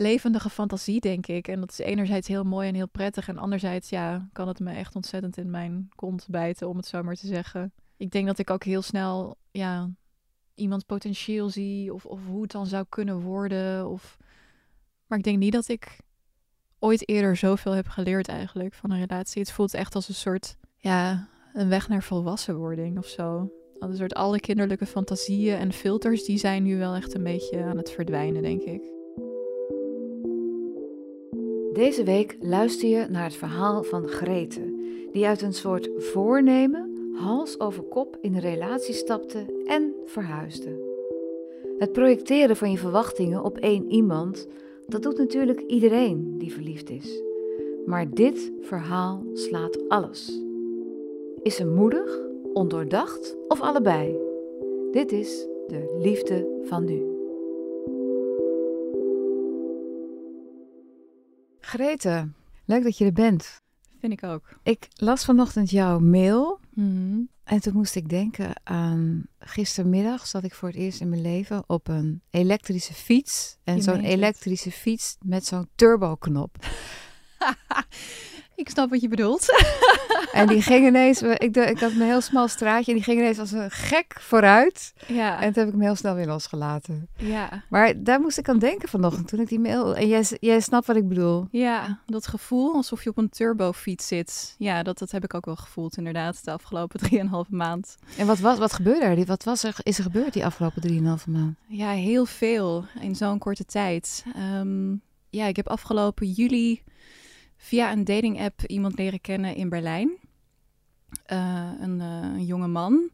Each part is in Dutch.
levendige fantasie, denk ik. En dat is enerzijds heel mooi en heel prettig. En anderzijds, ja, kan het me echt ontzettend in mijn kont bijten, om het zo maar te zeggen. Ik denk dat ik ook heel snel, ja, iemands potentieel zie. Of, of hoe het dan zou kunnen worden. Of... Maar ik denk niet dat ik ooit eerder zoveel heb geleerd eigenlijk van een relatie. Het voelt echt als een soort, ja, een weg naar volwassenwording of zo. Een soort alle kinderlijke fantasieën en filters, die zijn nu wel echt een beetje aan het verdwijnen, denk ik. Deze week luister je naar het verhaal van Grete, die uit een soort voornemen hals over kop in een relatie stapte en verhuisde. Het projecteren van je verwachtingen op één iemand, dat doet natuurlijk iedereen die verliefd is. Maar dit verhaal slaat alles. Is ze moedig, ondoordacht of allebei? Dit is de liefde van nu. Grete, leuk dat je er bent. Vind ik ook. Ik las vanochtend jouw mail Mhm. en toen moest ik denken aan gistermiddag zat ik voor het eerst in mijn leven op een elektrische fiets. En zo'n elektrische fiets met zo'n turboknop. ik snap wat je bedoelt. En die ging ineens, ik, ik had een heel smal straatje en die ging ineens als een gek vooruit. ja. En toen heb ik hem heel snel weer losgelaten. ja. Maar daar moest ik aan denken vanochtend toen ik die mail... En jij, jij snapt wat ik bedoel. Ja, dat gevoel alsof je op een turbofiets zit. Ja, dat, dat heb ik ook wel gevoeld inderdaad de afgelopen 3,5 maand. En wat, was, wat gebeurde er? Wat was er, is er gebeurd die afgelopen 3,5 maand? Ja, heel veel in zo'n korte tijd. Ehm, ja, ik heb afgelopen juli via een dating app iemand leren kennen in Berlijn. Eh, een, eh, een jonge man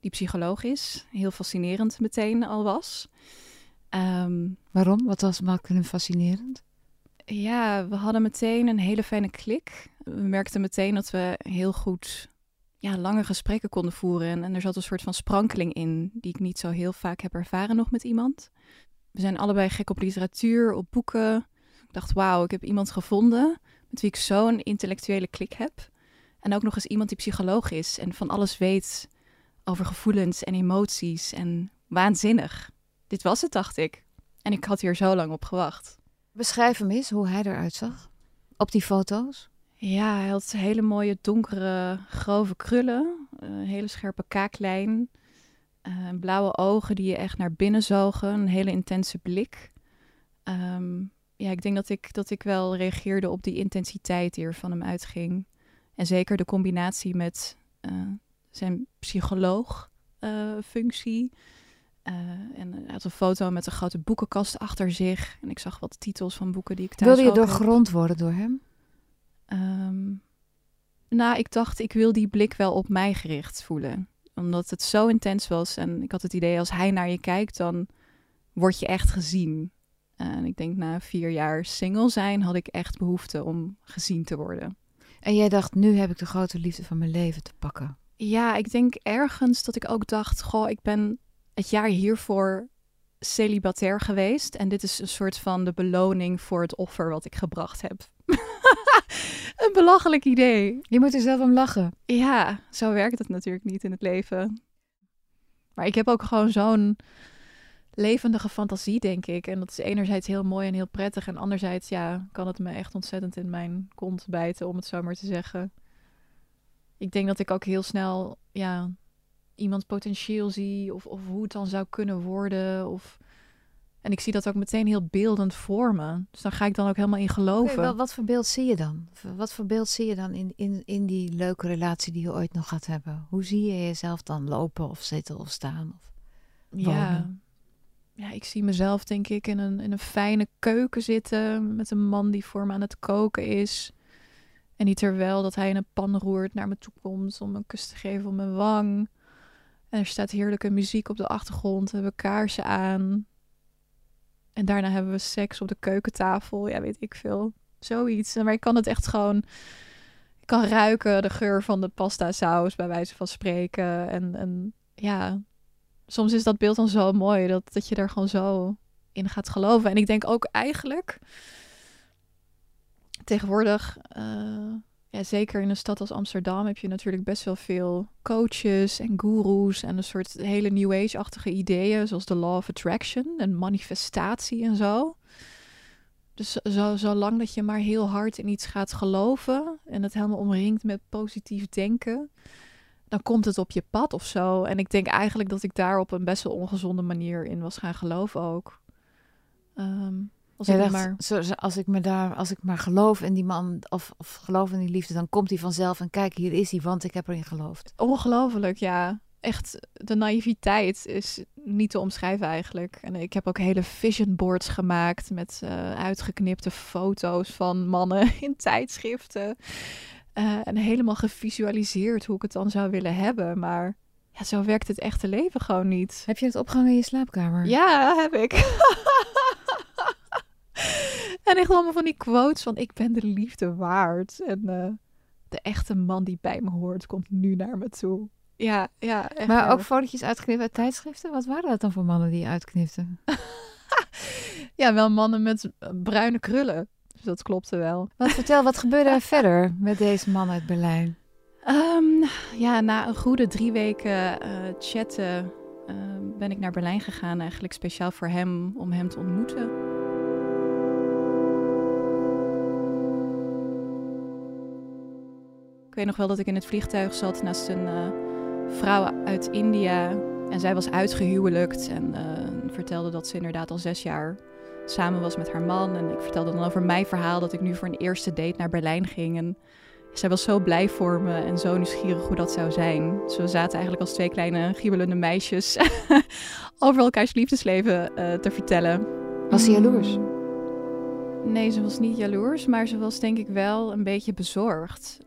die psycholoog is. Heel fascinerend meteen al was. Ehm, Waarom? Wat was maakte hem fascinerend? Ja, we hadden meteen een hele fijne klik. We merkten meteen dat we heel goed ja, lange gesprekken konden voeren. En, en er zat een soort van sprankeling in, die ik niet zo heel vaak heb ervaren nog met iemand. We zijn allebei gek op literatuur, op boeken. Ik dacht, wauw, ik heb iemand gevonden met wie ik zo'n intellectuele klik heb. En ook nog eens iemand die psycholoog is en van alles weet over gevoelens en emoties. En waanzinnig. Dit was het, dacht ik. En ik had hier zo lang op gewacht. Beschrijf hem eens hoe hij eruit zag. Op die foto's. Ja, hij had hele mooie donkere grove krullen, een hele scherpe kaaklijn, eh, blauwe ogen die je echt naar binnen zogen, een hele intense blik. Ehm, ja, ik denk dat ik, dat ik wel reageerde op die intensiteit die er van hem uitging. En zeker de combinatie met eh, zijn psycholoog-functie. Eh, en hij had een foto met een grote boekenkast achter zich. En ik zag wat titels van boeken die ik thuis Wilde je doorgrond worden door hem? Ehm, nou, ik dacht, ik wil die blik wel op mij gericht voelen. Omdat het zo intens was. En ik had het idee, als hij naar je kijkt, dan word je echt gezien. En ik denk, na vier jaar single zijn, had ik echt behoefte om gezien te worden. En jij dacht, nu heb ik de grote liefde van mijn leven te pakken. Ja, ik denk ergens dat ik ook dacht, goh, ik ben het jaar hiervoor celibatair geweest. En dit is een soort van de beloning voor het offer wat ik gebracht heb. een belachelijk idee. Je moet er zelf om lachen. Ja, zo werkt het natuurlijk niet in het leven. Maar ik heb ook gewoon zo'n levendige fantasie, denk ik. En dat is enerzijds heel mooi en heel prettig. En anderzijds, ja, kan het me echt ontzettend in mijn kont bijten, om het zo maar te zeggen. Ik denk dat ik ook heel snel, ja, iemands potentieel zie. Of, of hoe het dan zou kunnen worden. Of... En ik zie dat ook meteen heel beeldend voor me. Dus dan ga ik dan ook helemaal in geloven. Wat voor beeld zie je dan? Wat voor beeld zie je dan in, in, in die leuke relatie die je ooit nog gaat hebben? Hoe zie je jezelf dan lopen of zitten of staan? Of... Ja. wonen. Ja, ik zie mezelf denk ik in een, in een fijne keuken zitten met een man die voor me aan het koken is. En die terwijl dat hij in een pan roert naar me toe komt om een kus te geven op mijn wang. En er staat heerlijke muziek op de achtergrond, we hebben kaarsen aan. En daarna hebben we seks op de keukentafel. Ja, weet ik veel. Zoiets. Maar ik kan het echt gewoon... Ik kan ruiken de geur van de pasta saus, bij wijze van spreken. En, en ja, soms is dat beeld dan zo mooi dat, dat je er gewoon zo in gaat geloven. En ik denk ook eigenlijk tegenwoordig, uh, ja, zeker in een stad als Amsterdam, heb je natuurlijk best wel veel coaches en gurus en een soort hele New Age-achtige ideeën, zoals de Law of Attraction en manifestatie en zo. Dus zo, zolang dat je maar heel hard in iets gaat geloven en het helemaal omringt met positief denken, dan komt het op je pad of zo. En ik denk eigenlijk dat ik daar op een best wel ongezonde manier in was gaan geloven ook. Um, als, ik maar... Zo, als ik me daar, als ik maar geloof in die man of, of geloof in die liefde, dan komt hij vanzelf en kijk, hier is hij, want ik heb erin geloofd. Ongelooflijk, ja. Echt, de naïviteit is niet te omschrijven eigenlijk. En ik heb ook hele vision boards gemaakt met uh, uitgeknipte foto's van mannen in tijdschriften. Uh, en helemaal gevisualiseerd hoe ik het dan zou willen hebben. Maar ja, zo werkt het echte leven gewoon niet. Heb je het opgehangen in je slaapkamer? Ja, heb ik. en echt allemaal van die quotes van ik ben de liefde waard. En uh, de echte man die bij me hoort komt nu naar me toe. Ja, ja. Echt maar ook fotootjes uitgeknipt uit tijdschriften? Wat waren dat dan voor mannen die je uitknipten? ja, wel mannen met bruine krullen. Dus dat klopte wel. Wat vertel, wat gebeurde er verder met deze man uit Berlijn? Um, ja, na een goede drie weken uh, chatten uh, ben ik naar Berlijn gegaan. Eigenlijk speciaal voor hem, om hem te ontmoeten. Ik weet nog wel dat ik in het vliegtuig zat naast een uh, vrouw uit India. En zij was uitgehuwelijkt en vertelde dat ze inderdaad al zes jaar samen was met haar man. En ik vertelde dan over mijn verhaal dat ik nu voor een eerste date naar Berlijn ging. En zij was zo blij voor me en zo nieuwsgierig hoe dat zou zijn. Ze we zaten eigenlijk als twee kleine giebelende meisjes over elkaars liefdesleven uh, te vertellen. Was ze jaloers? Nee, ze was niet jaloers, maar ze was denk ik wel een beetje bezorgd.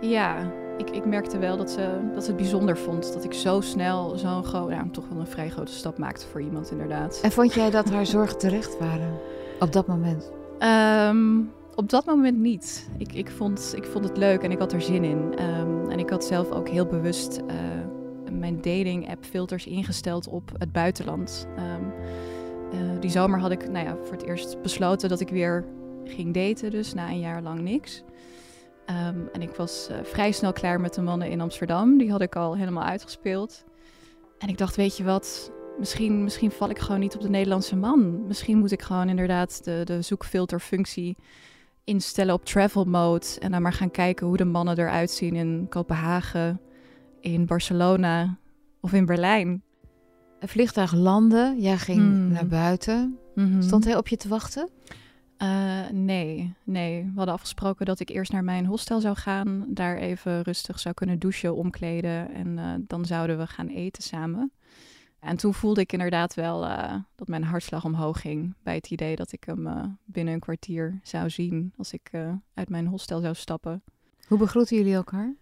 Ja, ik, ik merkte wel dat ze, dat ze het bijzonder vond dat ik zo snel zo'n groot, nou, toch wel een vrij grote stap maakte voor iemand inderdaad. En vond jij dat haar zorgen terecht waren op dat moment? Um, op dat moment niet. Ik, ik, vond, ik vond het leuk en ik had er zin in. Um, en ik had zelf ook heel bewust uh, mijn dating-app filters ingesteld op het buitenland. Um, uh, die zomer had ik nou ja, voor het eerst besloten dat ik weer ging daten, dus na een jaar lang niks. Um, en ik was uh, vrij snel klaar met de mannen in Amsterdam. Die had ik al helemaal uitgespeeld. En ik dacht, weet je wat, misschien, misschien val ik gewoon niet op de Nederlandse man. Misschien moet ik gewoon inderdaad de, de zoekfilterfunctie instellen op travel mode. En dan maar gaan kijken hoe de mannen eruit zien in Kopenhagen, in Barcelona of in Berlijn. Een vliegtuig landde, jij ging hmm. naar buiten. Mhm. Stond hij op je te wachten? Uh, nee, nee. We hadden afgesproken dat ik eerst naar mijn hostel zou gaan. Daar even rustig zou kunnen douchen, omkleden. En uh, dan zouden we gaan eten samen. En toen voelde ik inderdaad wel uh, dat mijn hartslag omhoog ging bij het idee dat ik hem binnen een kwartier zou zien als ik uit mijn hostel zou stappen. Hoe begroeten jullie elkaar?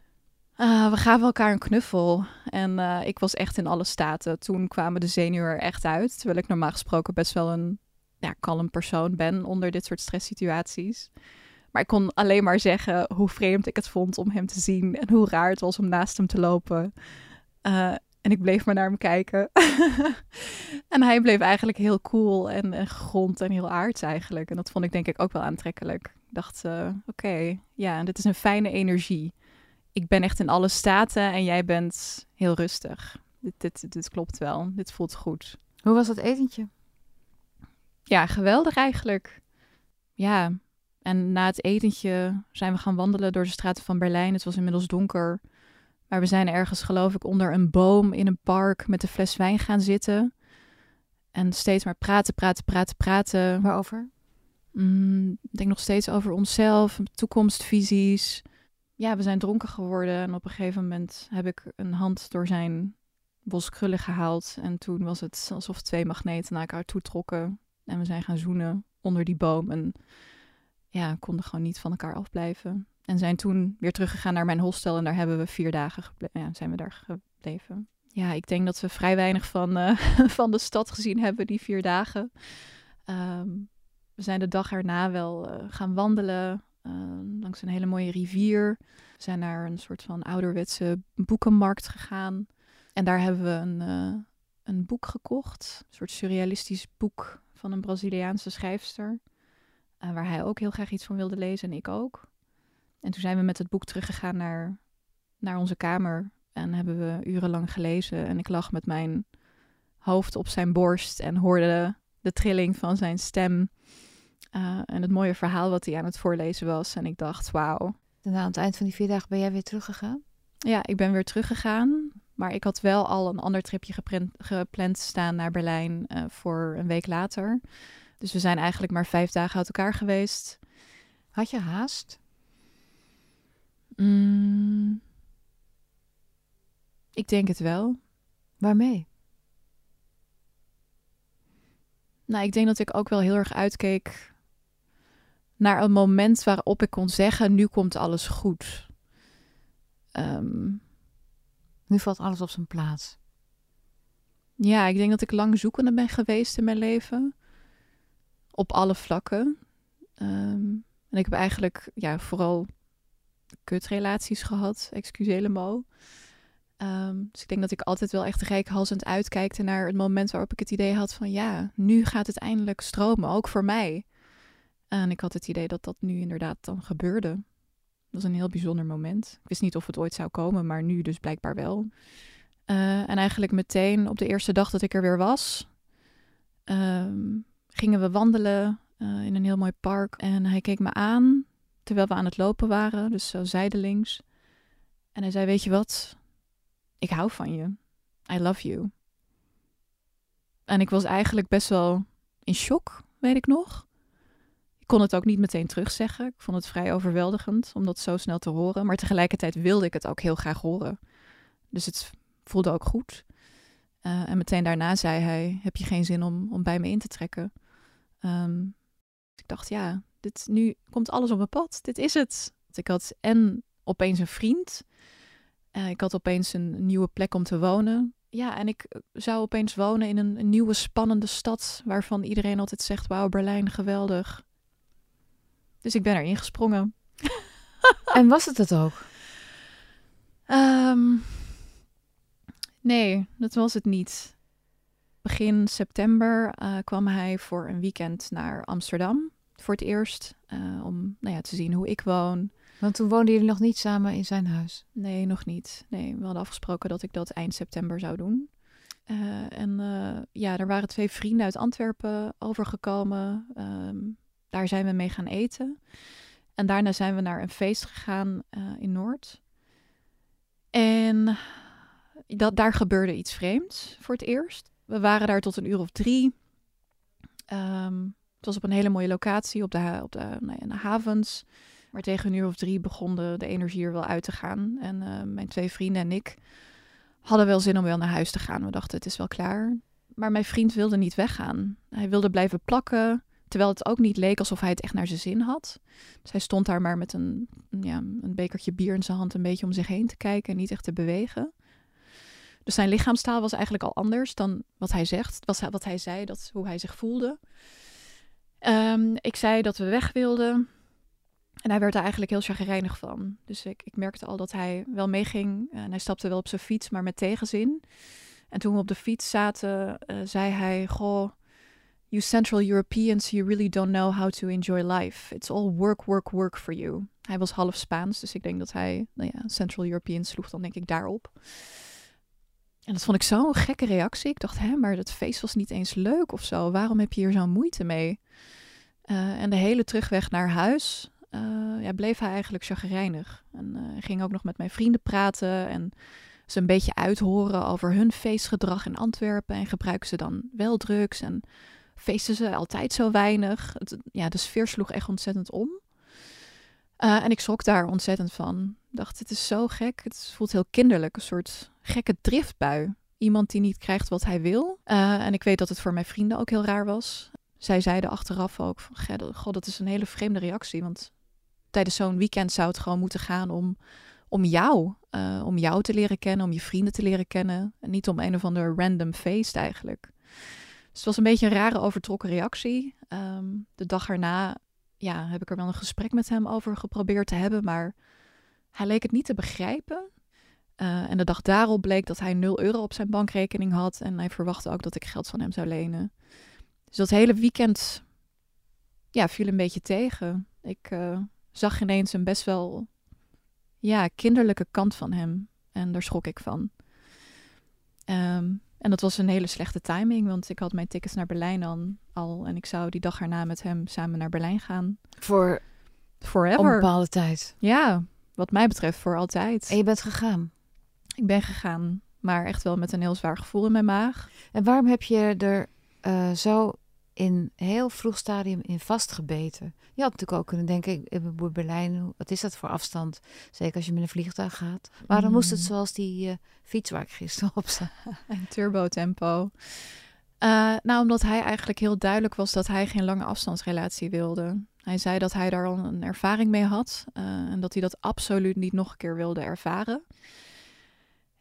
we gaven elkaar een knuffel en ik was echt in alle staten. Toen kwamen de zenuwen er echt uit, terwijl ik normaal gesproken best wel een ja, kalm persoon ben onder dit soort stresssituaties. Maar ik kon alleen maar zeggen hoe vreemd ik het vond om hem te zien en hoe raar het was om naast hem te lopen. En ik bleef maar naar hem kijken. en hij bleef eigenlijk heel cool en, grond en heel aards eigenlijk. En dat vond ik denk ik ook wel aantrekkelijk. Ik dacht, uh, oké, ja, dit is een fijne energie. Ik ben echt in alle staten en jij bent heel rustig. Dit, dit, dit klopt wel. Dit voelt goed. Hoe was dat etentje? Ja, geweldig eigenlijk. Ja, en na het etentje zijn we gaan wandelen door de straten van Berlijn. Het was inmiddels donker. Maar we zijn ergens, geloof ik, onder een boom in een park met een fles wijn gaan zitten. En steeds maar praten, praten, praten, praten. Waarover? Mm, ik denk nog steeds over onszelf, toekomstvisies. Ja, we zijn dronken geworden en op een gegeven moment heb ik een hand door zijn bos krullen gehaald. En toen was het alsof twee magneten naar elkaar toe trokken. En we zijn gaan zoenen onder die boom en ja, konden gewoon niet van elkaar afblijven. En zijn toen weer teruggegaan naar mijn hostel en daar hebben we vier dagen ja, zijn we daar gebleven. Ja, ik denk dat we vrij weinig van, uh, van de stad gezien hebben die vier dagen. Ehm, we zijn de dag erna wel uh, gaan wandelen langs een hele mooie rivier. We zijn naar een soort van ouderwetse boekenmarkt gegaan. En daar hebben we een, een boek gekocht. Een soort surrealistisch boek van een Braziliaanse schrijfster. waar hij ook heel graag iets van wilde lezen en ik ook. En toen zijn we met het boek teruggegaan naar, naar onze kamer. En hebben we urenlang gelezen. En ik lag met mijn hoofd op zijn borst en hoorde de trilling van zijn stem. Uh, en het mooie verhaal wat hij aan het voorlezen was. En ik dacht, wauw. En aan het eind van die vier dagen ben jij weer teruggegaan? Ja, ik ben weer teruggegaan. Maar ik had wel al een ander tripje gepland, staan naar Berlijn uh, voor een week later. Dus we zijn eigenlijk maar vijf dagen uit elkaar geweest. Had je haast? Mm, ik denk het wel. Waarmee? Nou, ik denk dat ik ook wel heel erg uitkeek naar een moment waarop ik kon zeggen: nu komt alles goed. Ehm, nu valt alles op zijn plaats. Ja, ik denk dat ik lang zoekende ben geweest in mijn leven. Op alle vlakken. Ehm, en ik heb eigenlijk ja, vooral kutrelaties gehad, excuseer me. Um, dus ik denk dat ik altijd wel echt rijkhalsend uitkijkte naar het moment waarop ik het idee had van ja, nu gaat het eindelijk stromen, ook voor mij. En ik had het idee dat dat nu inderdaad dan gebeurde. Was een heel bijzonder moment. Ik wist niet of het ooit zou komen, maar nu dus blijkbaar wel. Uh, en eigenlijk meteen op de eerste dag dat ik er weer was, um, gingen we wandelen uh, in een heel mooi park. En hij keek me aan terwijl we aan het lopen waren, dus zo zijdelings. En hij zei: Weet je wat? Ik hou van je. I love you. En ik was eigenlijk best wel in shock, weet ik nog. Ik kon het ook niet meteen terugzeggen. Ik vond het vrij overweldigend om dat zo snel te horen. Maar tegelijkertijd wilde ik het ook heel graag horen. Dus het voelde ook goed. Uh, en meteen daarna zei hij: Heb je geen zin om, om bij me in te trekken? Um, ik dacht, ja, dit, nu komt alles op mijn pad. Dit is het. Ik had en opeens een vriend. Uh, ik had opeens een nieuwe plek om te wonen. Ja, en ik zou opeens wonen in een nieuwe spannende stad waarvan iedereen altijd zegt: Wauw, Berlijn, geweldig. Dus ik ben erin gesprongen. en was het het ook? Um, nee, dat was het niet. Begin september uh, kwam hij voor een weekend naar Amsterdam voor het eerst. Uh, om nou ja, te zien hoe ik woon. Want toen woonden jullie nog niet samen in zijn huis? Nee, nog niet. Nee, we hadden afgesproken dat ik dat eind september zou doen. Uh, en uh, ja, er waren twee vrienden uit Antwerpen overgekomen. Um, daar zijn we mee gaan eten. En daarna zijn we naar een feest gegaan in Noord. En dat, daar gebeurde iets vreemds voor het eerst. We waren daar tot een uur of drie. Um, het was op een hele mooie locatie op de, op de, nou ja, de havens. Maar tegen een uur of drie begon de, energie er wel uit te gaan. En uh, mijn twee vrienden en ik hadden wel zin om wel naar huis te gaan. We dachten, het is wel klaar. Maar mijn vriend wilde niet weggaan. Hij wilde blijven plakken. Terwijl het ook niet leek alsof hij het echt naar zijn zin had. Dus hij stond daar maar met een, ja, een bekertje bier in zijn hand een beetje om zich heen te kijken en niet echt te bewegen. Dus zijn lichaamstaal was eigenlijk al anders dan wat hij zegt. Was wat hij zei, dat hoe hij zich voelde. Um, ik zei dat we weg wilden. En hij werd er eigenlijk heel chagrijnig van. Dus ik, ik merkte al dat hij wel meeging. Hij stapte wel op zijn fiets, maar met tegenzin. En toen we op de fiets zaten, uh, zei hij: Goh, you Central Europeans, you really don't know how to enjoy life. It's all work, work, work for you. Hij was half Spaans, dus ik denk dat hij, nou ja, Central Europeans sloeg dan denk ik daarop. En dat vond ik zo'n gekke reactie. Ik dacht, hè, maar dat feest was niet eens leuk of zo. Waarom heb je hier zo'n moeite mee? Uh, en de hele terugweg naar huis uh, ja, bleef hij eigenlijk chagrijnig. En uh, ging ook nog met mijn vrienden praten en ze een beetje uithoren over hun feestgedrag in Antwerpen. En gebruiken ze dan wel drugs en feesten ze altijd zo weinig. Ja, de sfeer sloeg echt ontzettend om. en ik schrok daar ontzettend van. Dacht, het is zo gek. Het voelt heel kinderlijk, een soort gekke driftbui. Iemand die niet krijgt wat hij wil. en ik weet dat het voor mijn vrienden ook heel raar was zij zeiden achteraf ook van, god, dat is een hele vreemde reactie. Want tijdens zo'n weekend zou het gewoon moeten gaan om, om jou. Uh, om jou te leren kennen, om je vrienden te leren kennen. En niet om een of ander random feest eigenlijk. Dus het was een beetje een rare overtrokken reactie. Ehm, de dag erna ja, heb ik er wel een gesprek met hem over geprobeerd te hebben, maar hij leek het niet te begrijpen. Eh, en de dag daarop bleek dat hij 0 euro op zijn bankrekening had en hij verwachtte ook dat ik geld van hem zou lenen. Dus dat hele weekend ja, viel een beetje tegen. Ik uh, zag ineens een best wel ja, kinderlijke kant van hem. En daar schrok ik van. Ehm, en dat was een hele slechte timing, want ik had mijn tickets naar Berlijn dan al. En ik zou die dag erna met hem samen naar Berlijn gaan. Voor Forever. een bepaalde tijd. Ja, wat mij betreft voor altijd. En je bent gegaan? Ik ben gegaan, maar echt wel met een heel zwaar gevoel in mijn maag. En waarom heb je er uh, zo in heel vroeg stadium in vastgebeten. Je had natuurlijk ook kunnen denken, in Berlijn, wat is dat voor afstand? Zeker als je met een vliegtuig gaat. Waarom moest het mm. zoals die uh, fiets waar ik gisteren op sta? Een turbotempo. Uh, nou, omdat hij eigenlijk heel duidelijk was dat hij geen lange afstandsrelatie wilde. Hij zei dat hij daar al een ervaring mee had uh, en dat hij dat absoluut niet nog een keer wilde ervaren.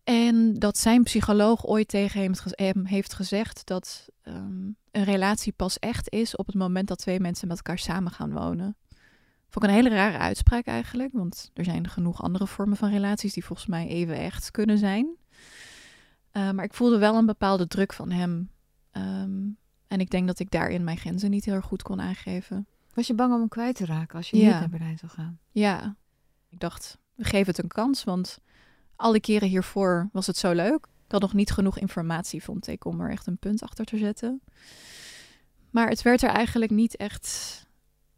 En dat zijn psycholoog ooit tegen hem heeft gezegd dat um, een relatie pas echt is op het moment dat twee mensen met elkaar samen gaan wonen. Vond ik een hele rare uitspraak eigenlijk, want er zijn genoeg andere vormen van relaties die volgens mij even echt kunnen zijn. Uh, maar ik voelde wel een bepaalde druk van hem. Um, en ik denk dat ik daarin mijn grenzen niet heel erg goed kon aangeven. Was je bang om hem kwijt te raken als je ja. niet naar Berlijn zou gaan? Ja, ik dacht, we geven het een kans, want alle keren hiervoor was het zo leuk. Ik had nog niet genoeg informatie, vond ik, om er echt een punt achter te zetten. Maar het werd er eigenlijk niet echt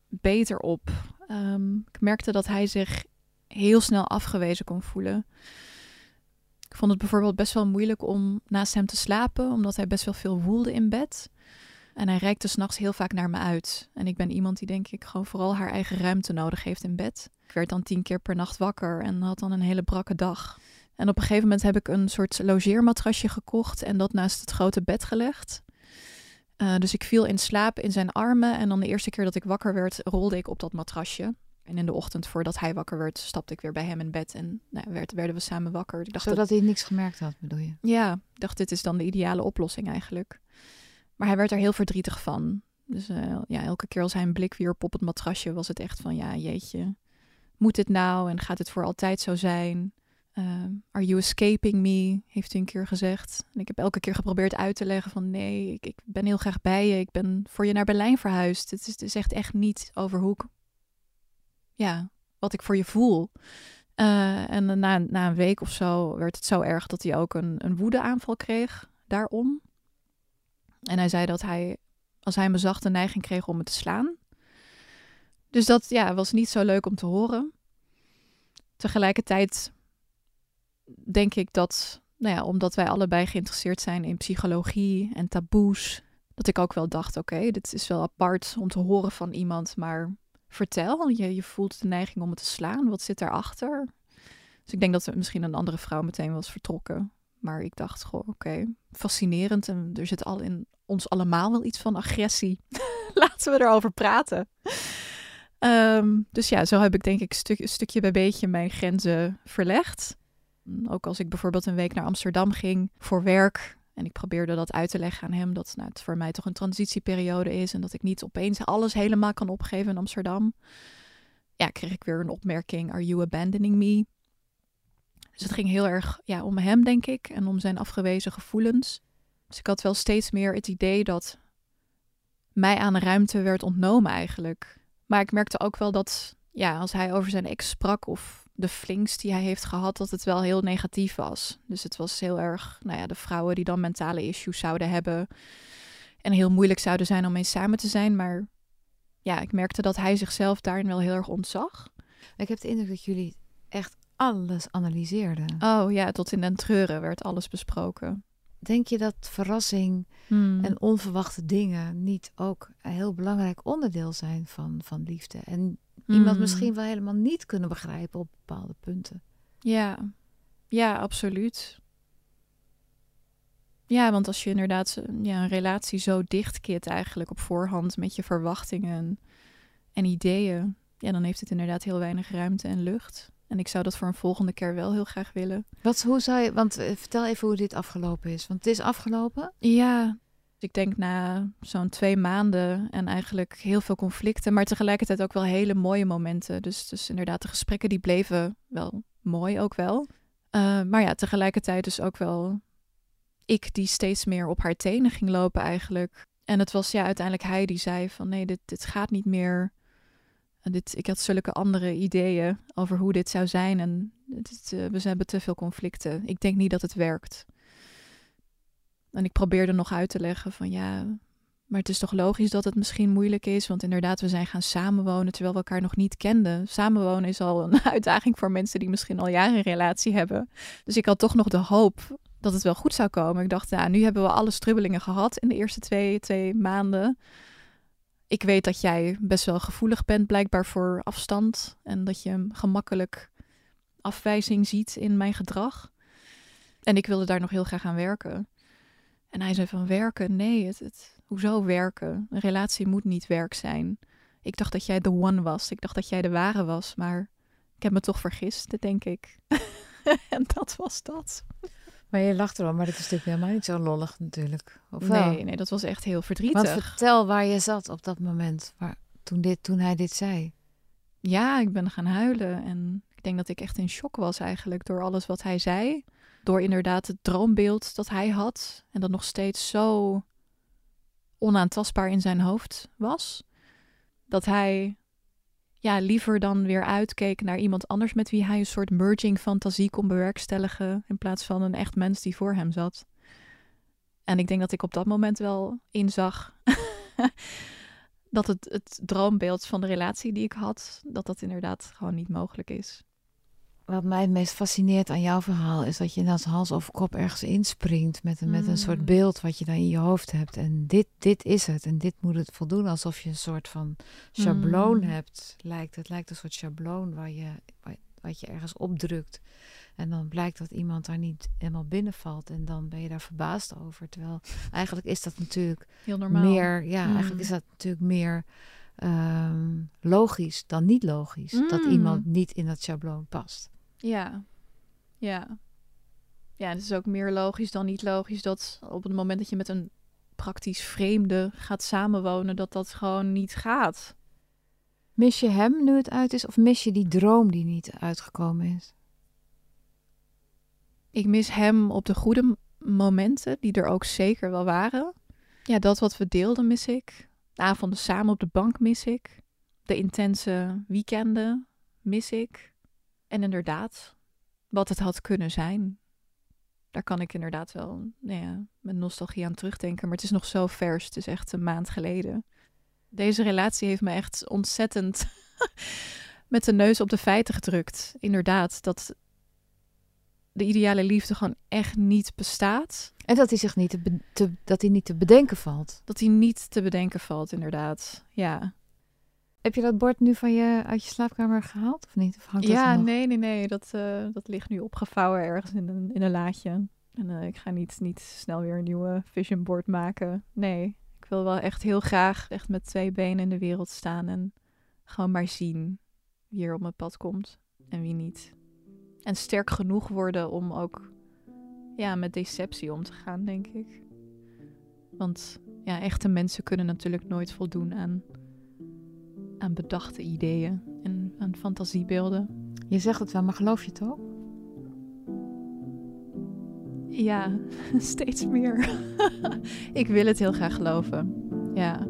beter op. Um, ik merkte dat hij zich heel snel afgewezen kon voelen. Ik vond het bijvoorbeeld best wel moeilijk om naast hem te slapen, omdat hij best wel veel woelde in bed. En hij reikte s'nachts heel vaak naar me uit. En ik ben iemand die denk ik gewoon vooral haar eigen ruimte nodig heeft in bed. Ik werd dan tien keer per nacht wakker en had dan een hele brakke dag. En op een gegeven moment heb ik een soort logeermatrasje gekocht en dat naast het grote bed gelegd. Uh, dus ik viel in slaap in zijn armen en dan de eerste keer dat ik wakker werd, rolde ik op dat matrasje. En in de ochtend, voordat hij wakker werd, stapte ik weer bij hem in bed en nou, werd, werden we samen wakker. Ik dacht Zodat dat... hij niks gemerkt had, bedoel je? Ja, ik dacht dit is dan de ideale oplossing eigenlijk. Maar hij werd er heel verdrietig van. Dus uh, ja, elke keer als hij een blik wierp op het matrasje, was het echt van ja, jeetje, moet dit nou en gaat het voor altijd zo zijn? Uh, are you escaping me? Heeft hij een keer gezegd. En ik heb elke keer geprobeerd uit te leggen van nee, ik, ik ben heel graag bij je. Ik ben voor je naar Berlijn verhuisd. Het, is, het zegt echt niet over hoe ik, ja, wat ik voor je voel. Uh, en na, na een week of zo werd het zo erg dat hij ook een, een woedeaanval kreeg daarom. En hij zei dat hij, als hij me zag, de neiging kreeg om me te slaan. Dus dat ja, was niet zo leuk om te horen. Tegelijkertijd denk ik dat, nou ja, omdat wij allebei geïnteresseerd zijn in psychologie en taboes, dat ik ook wel dacht: oké, dit is wel apart om te horen van iemand, maar vertel, je, je voelt de neiging om het te slaan. Wat zit daarachter? Dus ik denk dat misschien een andere vrouw meteen was vertrokken. Maar ik dacht gewoon, oké, fascinerend. En er zit al in ons allemaal wel iets van agressie. Laten we erover praten. Ehm, dus ja, zo heb ik denk ik stuk, stukje bij beetje mijn grenzen verlegd. Ook als ik bijvoorbeeld een week naar Amsterdam ging voor werk. En ik probeerde dat uit te leggen aan hem. Dat nou, het voor mij toch een transitieperiode is. En dat ik niet opeens alles helemaal kan opgeven in Amsterdam. Ja, kreeg ik weer een opmerking. Are you abandoning me? Dus het ging heel erg ja, om hem, denk ik. En om zijn afgewezen gevoelens. Dus ik had wel steeds meer het idee dat mij aan ruimte werd ontnomen eigenlijk. Maar ik merkte ook wel dat ja, als hij over zijn ex sprak of de flinks die hij heeft gehad, dat het wel heel negatief was. Dus het was heel erg, nou ja, de vrouwen die dan mentale issues zouden hebben en heel moeilijk zouden zijn om mee samen te zijn. Maar ja, ik merkte dat hij zichzelf daarin wel heel erg ontzag. Ik heb de indruk dat jullie echt alles analyseerden. Oh ja, tot in den treuren werd alles besproken. Denk je dat verrassing hmm. en onverwachte dingen niet ook een heel belangrijk onderdeel zijn van, van liefde? En iemand hmm. misschien wel helemaal niet kunnen begrijpen op bepaalde punten. Ja, ja, absoluut. Ja, want als je inderdaad ja, een relatie zo dichtkit eigenlijk op voorhand met je verwachtingen en ideeën, ja, dan heeft het inderdaad heel weinig ruimte en lucht. En ik zou dat voor een volgende keer wel heel graag willen. Wat, hoe zou je, want eh, vertel even hoe dit afgelopen is. Want het is afgelopen? Ja, Ik denk na zo'n twee maanden en eigenlijk heel veel conflicten, maar tegelijkertijd ook wel hele mooie momenten. Dus, dus inderdaad, de gesprekken die bleven wel mooi ook wel. Uh, maar ja, tegelijkertijd dus ook wel ik die steeds meer op haar tenen ging lopen eigenlijk. En het was ja uiteindelijk hij die zei van nee, dit, dit gaat niet meer. En dit, ik had zulke andere ideeën over hoe dit zou zijn en dit, uh, we hebben te veel conflicten. Ik denk niet dat het werkt. En ik probeerde nog uit te leggen van ja, maar het is toch logisch dat het misschien moeilijk is, want inderdaad, we zijn gaan samenwonen terwijl we elkaar nog niet kenden. Samenwonen is al een uitdaging voor mensen die misschien al jaren een relatie hebben. Dus ik had toch nog de hoop dat het wel goed zou komen. Ik dacht, ja, nu hebben we alle strubbelingen gehad in de eerste twee, twee maanden. Ik weet dat jij best wel gevoelig bent, blijkbaar voor afstand. En dat je gemakkelijk afwijzing ziet in mijn gedrag. En ik wilde daar nog heel graag aan werken. En hij zei van werken, nee, het, het, hoezo werken? Een relatie moet niet werk zijn. Ik dacht dat jij de one was. Ik dacht dat jij de ware was, maar ik heb me toch vergist, denk ik. en dat was dat. Maar je lacht erom, maar dat is natuurlijk helemaal niet zo lollig natuurlijk. Of nee, nee, dat was echt heel verdrietig. Want vertel waar je zat op dat moment, waar, toen, dit, toen hij dit zei. Ja, ik ben gaan huilen en ik denk dat ik echt in shock was eigenlijk door alles wat hij zei. Door inderdaad het droombeeld dat hij had en dat nog steeds zo onaantastbaar in zijn hoofd was. Dat hij ja, liever dan weer uitkeek naar iemand anders met wie hij een soort merging fantasie kon bewerkstelligen. In plaats van een echt mens die voor hem zat. En ik denk dat ik op dat moment wel inzag dat het, het droombeeld van de relatie die ik had, dat dat inderdaad gewoon niet mogelijk is. Wat mij het meest fascineert aan jouw verhaal is dat je als hals of kop ergens inspringt met een, met een soort mm. beeld wat je dan in je hoofd hebt. En dit, dit is het en dit moet het voldoen alsof je een soort van schabloon mm. hebt. Lijkt. Het lijkt een soort schabloon waar je, wat je ergens opdrukt. En dan blijkt dat iemand daar niet helemaal binnenvalt. En dan ben je daar verbaasd over. Terwijl eigenlijk is dat natuurlijk Heel normaal. meer. Ja, eigenlijk mm. is dat natuurlijk meer ehm, logisch dan niet logisch. Dat iemand niet in dat schabloon past. Ja, ja. Ja, het is ook meer logisch dan niet logisch dat op het moment dat je met een praktisch vreemde gaat samenwonen, dat dat gewoon niet gaat. Mis je hem nu het uit is of mis je die droom die niet uitgekomen is? Ik mis hem op de goede momenten, die er ook zeker wel waren. Ja, dat wat we deelden mis ik. De avonden samen op de bank mis ik. De intense weekenden mis ik. En inderdaad, wat het had kunnen zijn. Daar kan ik inderdaad wel nou ja, met nostalgie aan terugdenken. Maar het is nog zo vers. Het is echt een maand geleden. Deze relatie heeft me echt ontzettend met de neus op de feiten gedrukt. Inderdaad, dat de ideale liefde gewoon echt niet bestaat. En dat hij zich niet te, dat hij niet te bedenken valt. Dat hij niet te bedenken valt, inderdaad. Ja. Heb je dat bord nu van je uit je slaapkamer gehaald of niet? Of hangt ja, nee, nee, nee. Dat, uh, dat ligt nu opgevouwen ergens in een, in een laadje. En uh, ik ga niet, niet snel weer een nieuwe vision board maken. Nee, ik wil wel echt heel graag echt met twee benen in de wereld staan en gewoon maar zien wie er op mijn pad komt en wie niet. En sterk genoeg worden om ook ja, met deceptie om te gaan, denk ik. Want ja, echte mensen kunnen natuurlijk nooit voldoen aan aan bedachte ideeën en aan fantasiebeelden. Je zegt het wel, maar geloof je het ook? Ja, steeds meer. ik wil het heel graag geloven. Ja.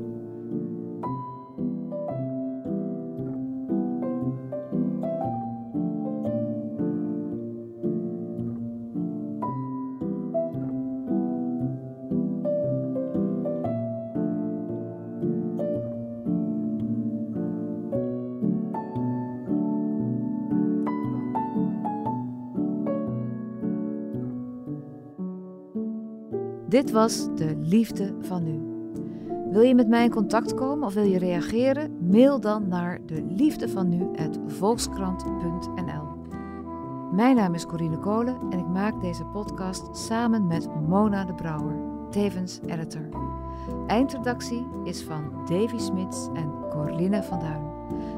Dit was de liefde van nu. Wil je met mij in contact komen of wil je reageren? Mail dan naar de liefde van. Mijn naam is Corine Kolen en ik maak deze podcast samen met Mona de Brouwer, tevens editor. Eindredactie is van Davy Smits en Corline van Duin.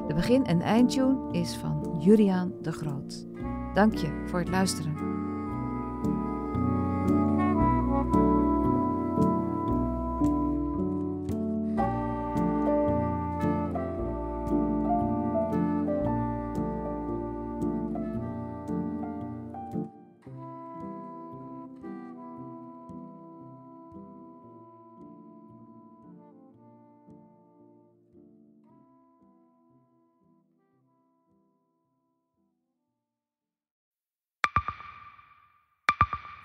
De begin- en eindtune is van Juriaan de Groot. Dank je voor het luisteren.